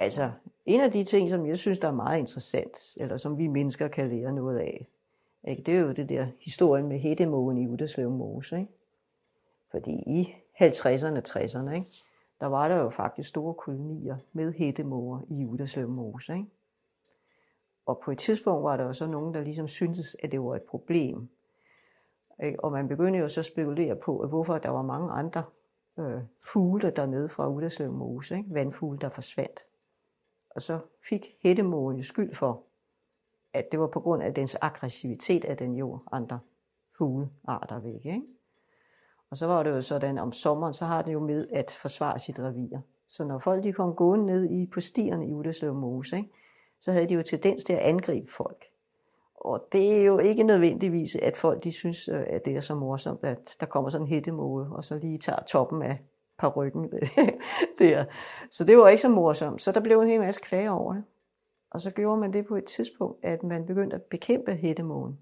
Altså, en af de ting, som jeg synes, der er meget interessant, eller som vi mennesker kan lære noget af, ikke? det er jo det der historien med hættemågen i Udderslev Mose. Ikke? Fordi i 50'erne og 60'erne, ikke? der var der jo faktisk store kolonier med hættemåger i Udderslev Mose. Ikke? Og på et tidspunkt var der jo så nogen, der ligesom syntes, at det var et problem. Ikke? Og man begyndte jo så at spekulere på, at hvorfor der var mange andre øh, fugle dernede fra Udderslev Mose, ikke? vandfugle, der forsvandt. Og så fik hættemågen skyld for, at det var på grund af dens aggressivitet, at den jo andre fuglearter væk. Ikke? Og så var det jo sådan, om sommeren, så har det jo med at forsvare sit revir. Så når folk de kom gående ned i, på stierne i Udderslev Mose, ikke? så havde de jo tendens til at angribe folk. Og det er jo ikke nødvendigvis, at folk de synes, øh, at det er så morsomt, at der kommer sådan en hættemåge, og så lige tager toppen af ryggen der. Så det var ikke så morsomt. Så der blev en hel masse klager over det. Og så gjorde man det på et tidspunkt, at man begyndte at bekæmpe hættemågen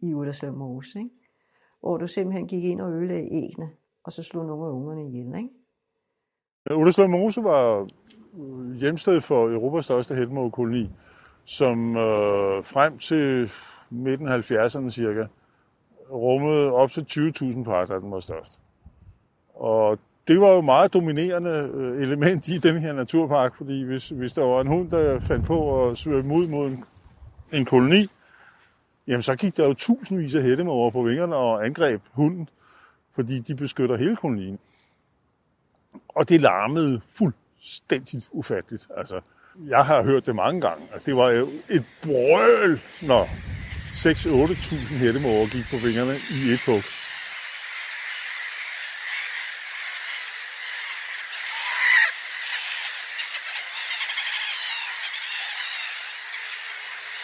i Udderslev Mose. Ikke? Hvor du simpelthen gik ind og ødelagde æggene, og så slog nogle af ungerne ihjel. Ikke? Udderslev Mose var øh, hjemsted for Europas største hættemågekoloni, som øh, frem til midten af 70'erne cirka rummede op til 20.000 par, da den var størst. Og det var jo meget dominerende øh, element i den her naturpark, fordi hvis, hvis der var en hund, der fandt på at svømme ud mod en, en koloni, jamen så gik der jo tusindvis af hættemåger på vingerne og angreb hunden, fordi de beskytter hele kolonien. Og det larmede fuldstændigt ufatteligt. Altså, jeg har hørt det mange gange. Altså, det var jo et brøl, når 6-8.000 hættemåger gik på vingerne i et hug.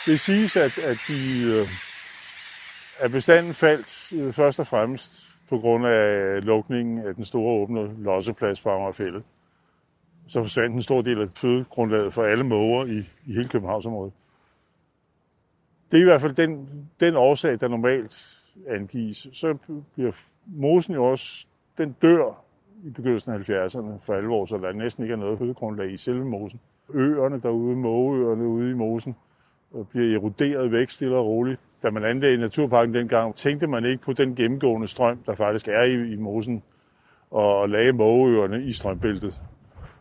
Det siges, at, at, de, øh, at bestanden faldt øh, først og fremmest på grund af øh, lukningen af den store åbne losseplads på Amagerfællet. Så forsvandt en stor del af fødegrundlaget for alle måger i, i hele Københavnsområdet. Det er i hvert fald den, den årsag, der normalt angives. Så bliver mosen jo også, den dør i begyndelsen af 70'erne for alvor, så der næsten ikke er noget fødegrundlag i selve mosen. Øerne derude, mågeøerne ude i mosen, bliver eroderet væk stille og roligt. Da man anlagde naturparken dengang, tænkte man ikke på den gennemgående strøm, der faktisk er i, i mosen, og lagde mågeøerne i strømbæltet.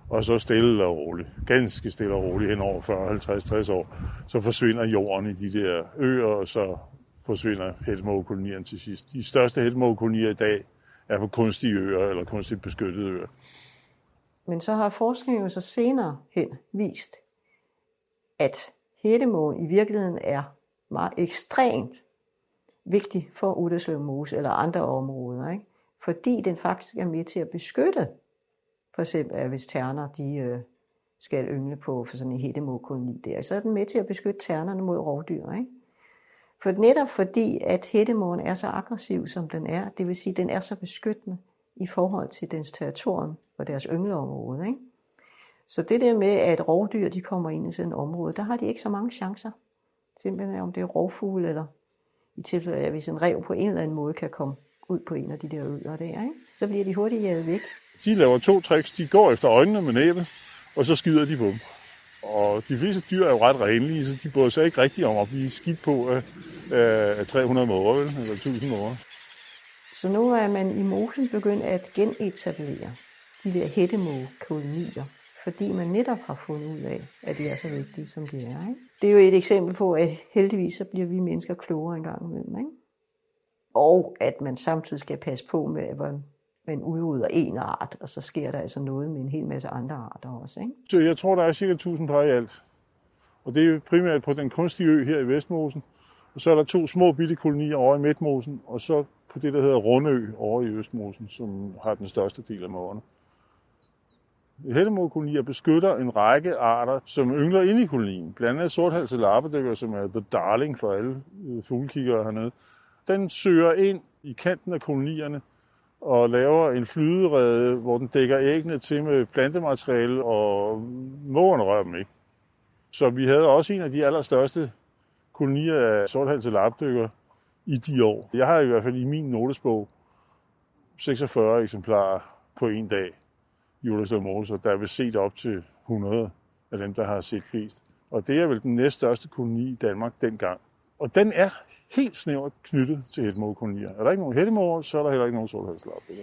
Og så stille og roligt, ganske stille og roligt hen over 40, 50, 60 år, så forsvinder jorden i de der øer, og så forsvinder helmågekolonierne til sidst. De største helmågekolonier i dag er på kunstige øer eller kunstigt beskyttede øer. Men så har forskningen jo så senere hen vist, at hættemågen i virkeligheden er meget ekstremt vigtig for Udderslev Mose eller andre områder, ikke? fordi den faktisk er med til at beskytte, for eksempel hvis terner de, øh, skal yngle på for sådan en hættemågekoloni der, så er den med til at beskytte ternerne mod rovdyr. Ikke? For netop fordi, at hættemågen er så aggressiv, som den er, det vil sige, at den er så beskyttende i forhold til dens territorium og deres yngleområde. Ikke? Så det der med, at rovdyr de kommer ind i sådan et område, der har de ikke så mange chancer. Simpelthen om det er rovfugle, eller i tilfælde af, hvis en rev på en eller anden måde kan komme ud på en af de der øer der, ikke? så bliver de hurtigt jaget væk. De laver to tricks. De går efter øjnene med næbet, og så skider de på dem. Og de fleste dyr er jo ret renlige, så de bryder sig ikke rigtig om at blive skidt på af, af 300 måger, eller 1000 måger. Så nu er man i mosen begyndt at genetablere de der hættemågekolonier fordi man netop har fundet ud af, at de er så vigtige, som de er. Ikke? Det er jo et eksempel på, at heldigvis så bliver vi mennesker klogere en gang imellem. Ikke? Og at man samtidig skal passe på med, at man udrydder en art, og så sker der altså noget med en hel masse andre arter også. Ikke? Så jeg tror, der er cirka 1000 par i alt. Og det er primært på den kunstige ø her i Vestmosen. Og så er der to små bitte kolonier over i Midtmosen, og så på det, der hedder Rundø over i Østmosen, som har den største del af mågerne. Hættemågekolonier beskytter en række arter, som yngler inde i kolonien. Blandt andet sorthalset lappedykker, som er the darling for alle øh, fuglekiggere hernede. Den søger ind i kanten af kolonierne og laver en flyderede, hvor den dækker æggene til med plantemateriale, og mågerne rører dem ikke. Så vi havde også en af de allerstørste kolonier af sorthalset lappedykker i de år. Jeg har i hvert fald i min notesbog 46 eksemplarer på en dag. Julius og Mose, der er set op til 100 af dem, der har set flest. Og det er vel den næststørste koloni i Danmark dengang. Og den er helt snævert knyttet til hættemågekolonier. Er der ikke nogen hættemåger, så er der heller ikke nogen solhalslappere.